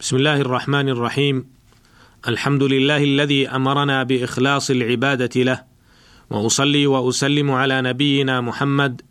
بسم الله الرحمن الرحيم. الحمد لله الذي أمرنا بإخلاص العبادة له وأصلي وأسلم على نبينا محمد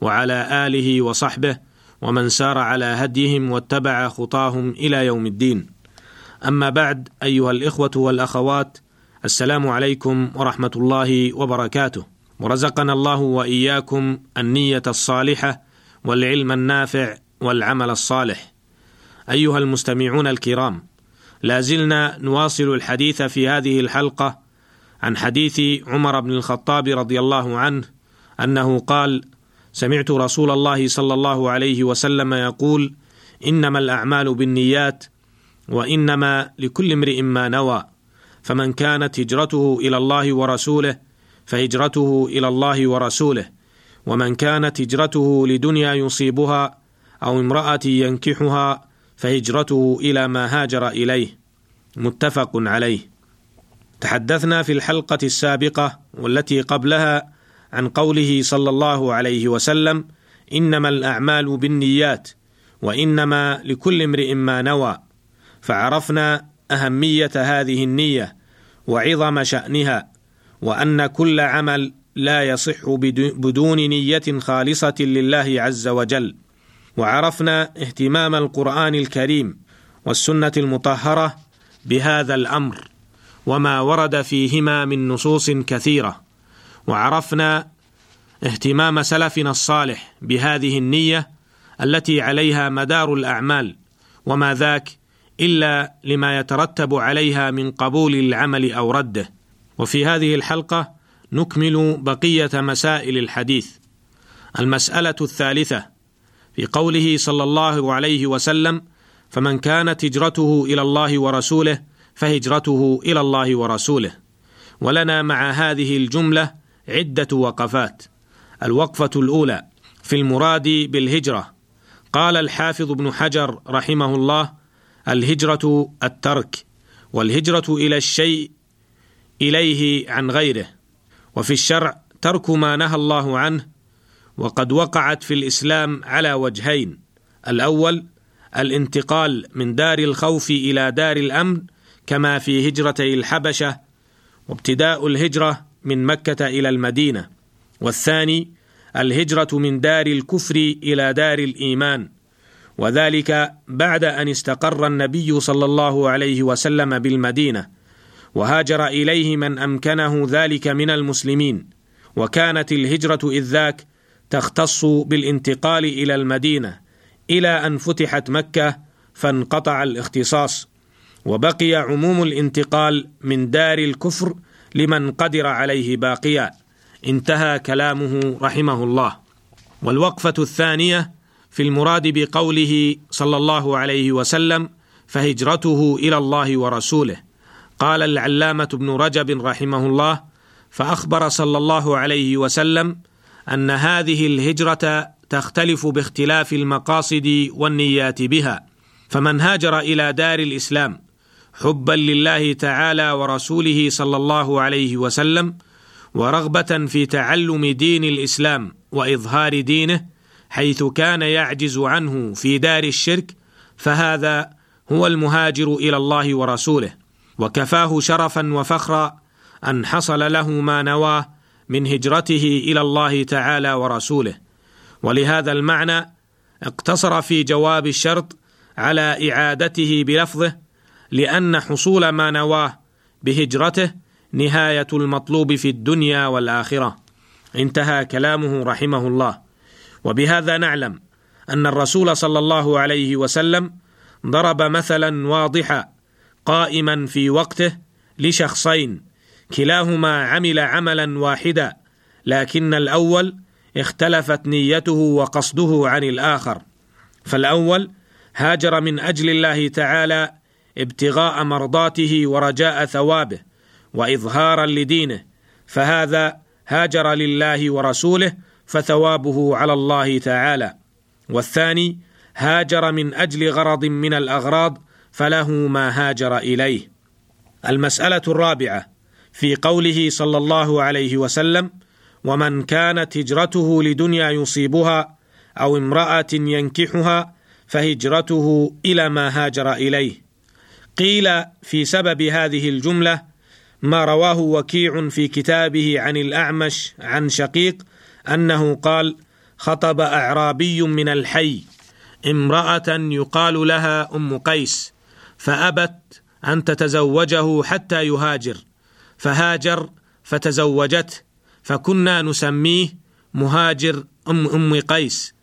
وعلى آله وصحبه ومن سار على هديهم واتبع خطاهم إلى يوم الدين. أما بعد أيها الإخوة والأخوات السلام عليكم ورحمة الله وبركاته. ورزقنا الله وإياكم النية الصالحة والعلم النافع والعمل الصالح. أيها المستمعون الكرام لا زلنا نواصل الحديث في هذه الحلقة عن حديث عمر بن الخطاب رضي الله عنه أنه قال سمعت رسول الله صلى الله عليه وسلم يقول إنما الأعمال بالنيات وإنما لكل امرئ ما نوى فمن كانت هجرته إلى الله ورسوله فهجرته إلى الله ورسوله ومن كانت هجرته لدنيا يصيبها أو امراه ينكحها فهجرته إلى ما هاجر إليه. متفق عليه. تحدثنا في الحلقة السابقة والتي قبلها عن قوله صلى الله عليه وسلم إنما الأعمال بالنيات وإنما لكل امرئ ما نوى. فعرفنا أهمية هذه النية وعظم شأنها وأن كل عمل لا يصح بدون نية خالصة لله عز وجل. وعرفنا اهتمام القرآن الكريم والسنة المطهرة بهذا الأمر وما ورد فيهما من نصوص كثيرة وعرفنا اهتمام سلفنا الصالح بهذه النية التي عليها مدار الأعمال وما ذاك إلا لما يترتب عليها من قبول العمل أو رده. وفي هذه الحلقة نكمل بقية مسائل الحديث. المسألة الثالثة في قوله صلى الله عليه وسلم فمن كانت هجرته إلى الله ورسوله فهجرته إلى الله ورسوله. ولنا مع هذه الجملة عدة وقفات. الوقفة الأولى في المراد بالهجرة. قال الحافظ ابن حجر رحمه الله الهجرة الترك والهجرة إلى الشيء إليه عن غيره. وفي الشرع ترك ما نهى الله عنه وقد وقعت في الإسلام على وجهين. الأول الانتقال من دار الخوف إلى دار الأمن كما في هجرتي الحبشة وابتداء الهجرة من مكة إلى المدينة. والثاني الهجرة من دار الكفر إلى دار الإيمان. وذلك بعد أن استقر النبي صلى الله عليه وسلم بالمدينة. وهاجر إليه من أمكنه ذلك من المسلمين. وكانت الهجرة إذ ذاك تختص بالانتقال إلى المدينة إلى أن فتحت مكة فانقطع الاختصاص وبقي عموم الانتقال من دار الكفر لمن قدر عليه باقيا. انتهى كلامه رحمه الله. والوقفة الثانية في المراد بقوله صلى الله عليه وسلم فهجرته إلى الله ورسوله. قال العلامة ابن رجب رحمه الله فأخبر صلى الله عليه وسلم أن هذه الهجرة تختلف باختلاف المقاصد والنيات بها فمن هاجر إلى دار الإسلام حبا لله تعالى ورسوله صلى الله عليه وسلم ورغبة في تعلم دين الإسلام وإظهار دينه حيث كان يعجز عنه في دار الشرك فهذا هو المهاجر إلى الله ورسوله وكفاه شرفا وفخرا أن حصل له ما نواه من هجرته إلى الله تعالى ورسوله. ولهذا المعنى اقتصر في جواب الشرط على إعادته بلفظه لأن حصول ما نواه بهجرته نهاية المطلوب في الدنيا والآخرة. انتهى كلامه رحمه الله. وبهذا نعلم أن الرسول صلى الله عليه وسلم ضرب مثلا واضحا قائما في وقته لشخصين كلاهما عمل عملا واحدا لكن الأول اختلفت نيته وقصده عن الآخر. فالأول هاجر من أجل الله تعالى ابتغاء مرضاته ورجاء ثوابه وإظهارا لدينه فهذا هاجر لله ورسوله فثوابه على الله تعالى. والثاني هاجر من أجل غرض من الأغراض فله ما هاجر إليه. المسألة الرابعة في قوله صلى الله عليه وسلم ومن كانت هجرته لدنيا يصيبها أو امرأة ينكحها فهجرته إلى ما هاجر إليه. قيل في سبب هذه الجملة ما رواه وكيع في كتابه عن الأعمش عن شقيق أنه قال خطب أعرابي من الحي امرأة يقال لها أم قيس فأبت أن تتزوجه حتى يهاجر. فهاجر فتزوجته فكنا نسميه مهاجر ام أم قيس.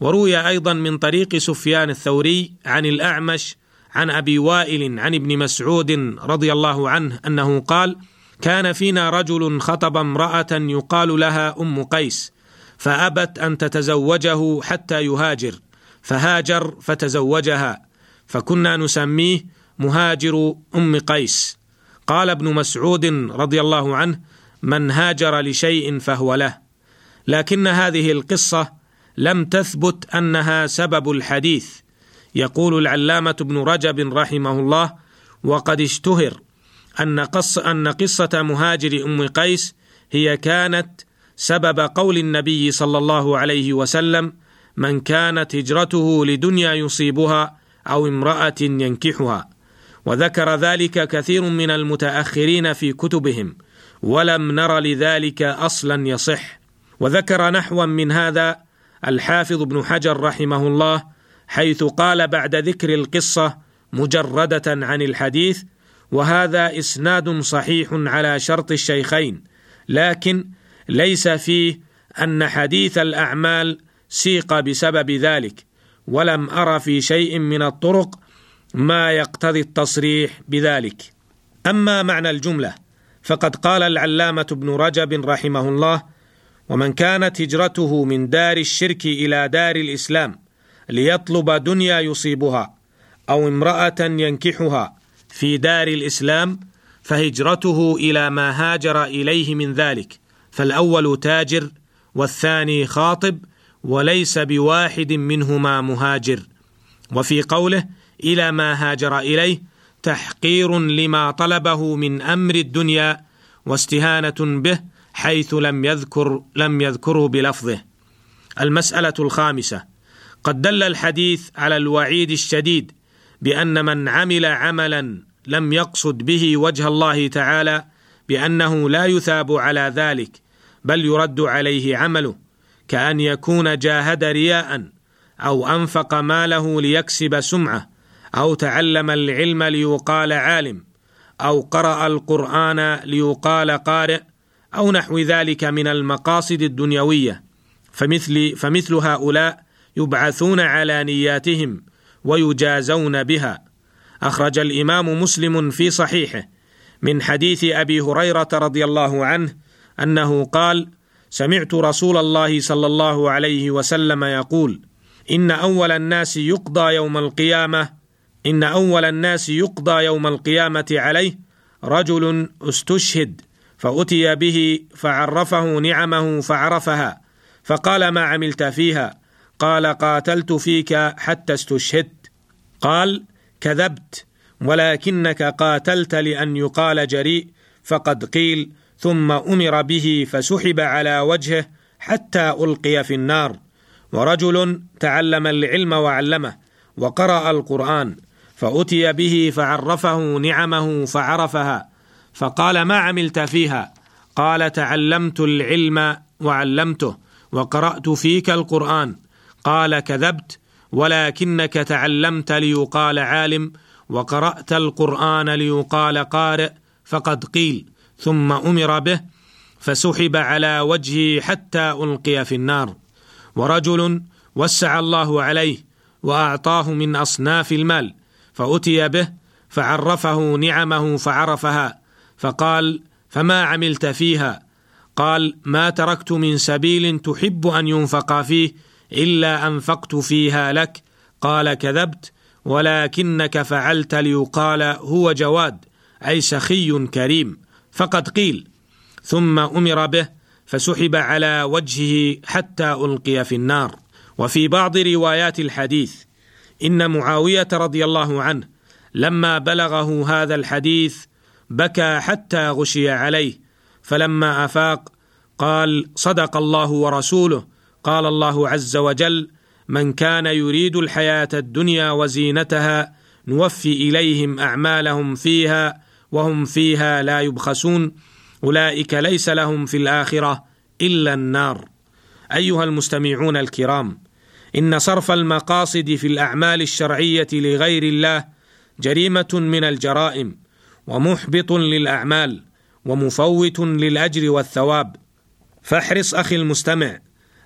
وروي أيضا من طريق سفيان الثوري عن الأعمش عن أبي وائل عن ابن مسعود رضي الله عنه أنه قال كان فينا رجل خطب امرأة يقال لها أم قيس فأبت أن تتزوجه حتى يهاجر فهاجر فتزوجها فكنا نسميه مهاجر أم قيس. قال ابن مسعود رضي الله عنه من هاجر لشيء فهو له. لكن هذه القصة لم تثبت أنها سبب الحديث. يقول العلامة ابن رجب رحمه الله وقد اشتهر أن قص أن قصة مهاجر أم قيس هي كانت سبب قول النبي صلى الله عليه وسلم من كانت هجرته لدنيا يصيبها أو امرأة ينكحها. وذكر ذلك كثير من المتأخرين في كتبهم ولم نر لذلك أصلا يصح. وذكر نحوا من هذا الحافظ ابن حجر رحمه الله حيث قال بعد ذكر القصة مجردة عن الحديث وهذا إسناد صحيح على شرط الشيخين لكن ليس فيه أن حديث الأعمال سيق بسبب ذلك ولم ارى في شيء من الطرق ما يقتضي التصريح بذلك. أما معنى الجملة فقد قال العلامة ابن رجب رحمه الله ومن كانت هجرته من دار الشرك إلى دار الإسلام ليطلب دنيا يصيبها أو امرأة ينكحها في دار الإسلام فهجرته إلى ما هاجر إليه من ذلك فالأول تاجر والثاني خاطب وليس بواحد منهما مهاجر وفي قوله إلى ما هاجر إليه تحقير لما طلبه من أمر الدنيا واستهانة به حيث لم يذكر لم يذكره بلفظه. المسألة الخامسة قد دل الحديث على الوعيد الشديد بأن من عمل عملا لم يقصد به وجه الله تعالى بأنه لا يثاب على ذلك بل يرد عليه عمله كأن يكون جاهد رياء أو أنفق ماله ليكسب سمعه أو تعلم العلم ليقال عالم أو قرأ القرآن ليقال قارئ أو نحو ذلك من المقاصد الدنيوية. فمثل فمثل هؤلاء يبعثون على نياتهم ويجازون بها. أخرج الإمام مسلم في صحيحه من حديث أبي هريرة رضي الله عنه أنه قال سمعت رسول الله صلى الله عليه وسلم يقول إن أول الناس يقضى يوم القيامة إن أول الناس يقضى يوم القيامة عليه رجل استشهد فأتي به فعرفه نعمه فعرفها فقال ما عملت فيها؟ قال قاتلت فيك حتى استشهدت. قال كذبت ولكنك قاتلت لأن يقال جريء فقد قيل ثم أمر به فسحب على وجهه حتى ألقي في النار. ورجل تعلم العلم وعلمه وقرأ القرآن فأتي به فعرفه نعمه فعرفها فقال ما عملت فيها؟ قال تعلمت العلم وعلمته وقرأت فيك القرآن قال كذبت ولكنك تعلمت ليقال عالم وقرأت القرآن ليقال قارئ فقد قيل ثم أمر به فسحب على وجهه حتى ألقي في النار. ورجل وسع الله عليه وأعطاه من أصناف المال فأتي به فعرفه نعمه فعرفها فقال فما عملت فيها؟ قال ما تركت من سبيل تحب أن ينفق فيه إلا أنفقت فيها لك. قال كذبت ولكنك فعلت ليقال هو جواد أي سخي كريم. فقد قيل. ثم أمر به فسحب على وجهه حتى ألقي في النار. وفي بعض روايات الحديث إن معاوية رضي الله عنه لما بلغه هذا الحديث بكى حتى غشي عليه فلما أفاق قال صدق الله ورسوله قال الله عز وجل من كان يريد الحياة الدنيا وزينتها نوفي إليهم أعمالهم فيها وهم فيها لا يبخسون أولئك ليس لهم في الآخرة إلا النار. أيها المستمعون الكرام إن صرف المقاصد في الأعمال الشرعية لغير الله جريمة من الجرائم ومحبط للأعمال ومفوت للأجر والثواب. فاحرص أخي المستمع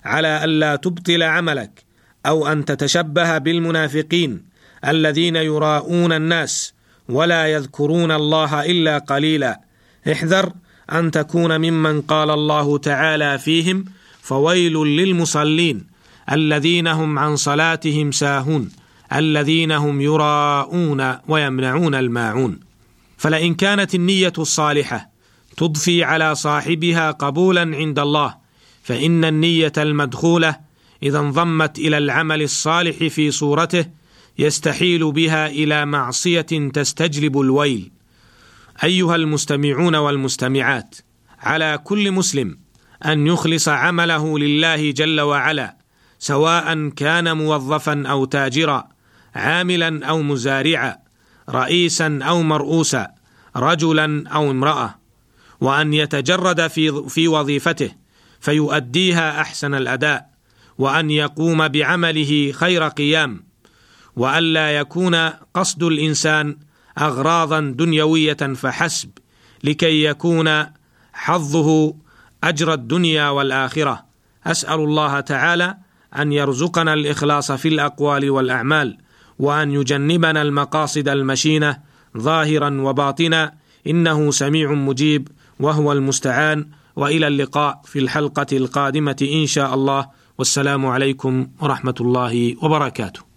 على الا تبطل عملك أو أن تتشبه بالمنافقين الذين يراءون الناس ولا يذكرون الله إلا قليلا. احذر أن تكون ممن قال الله تعالى فيهم فويل للمصلين. الذين هم عن صلاتهم ساهون الذين هم يراءون ويمنعون الماعون. فلئن كانت النية الصالحة تضفي على صاحبها قبولا عند الله فإن النية المدخولة إذا انضمت إلى العمل الصالح في صورته يستحيل بها إلى معصية تستجلب الويل. أيها المستمعون والمستمعات على كل مسلم أن يخلص عمله لله جل وعلا سواء كان موظفا أو تاجرا عاملا أو مزارعا رئيسا أو مرؤوسا رجلا أو امرأة. وأن يتجرد في في وظيفته فيؤديها أحسن الأداء. وأن يقوم بعمله خير قيام. والا يكون قصد الإنسان اغراضا دنيوية فحسب لكي يكون حظه أجر الدنيا والآخرة. أسأل الله تعالى أن يرزقنا الإخلاص في الأقوال والأعمال وأن يجنبنا المقاصد المشينة ظاهرا وباطنا. إنه سميع مجيب وهو المستعان. وإلى اللقاء في الحلقة القادمة إن شاء الله. والسلام عليكم ورحمة الله وبركاته.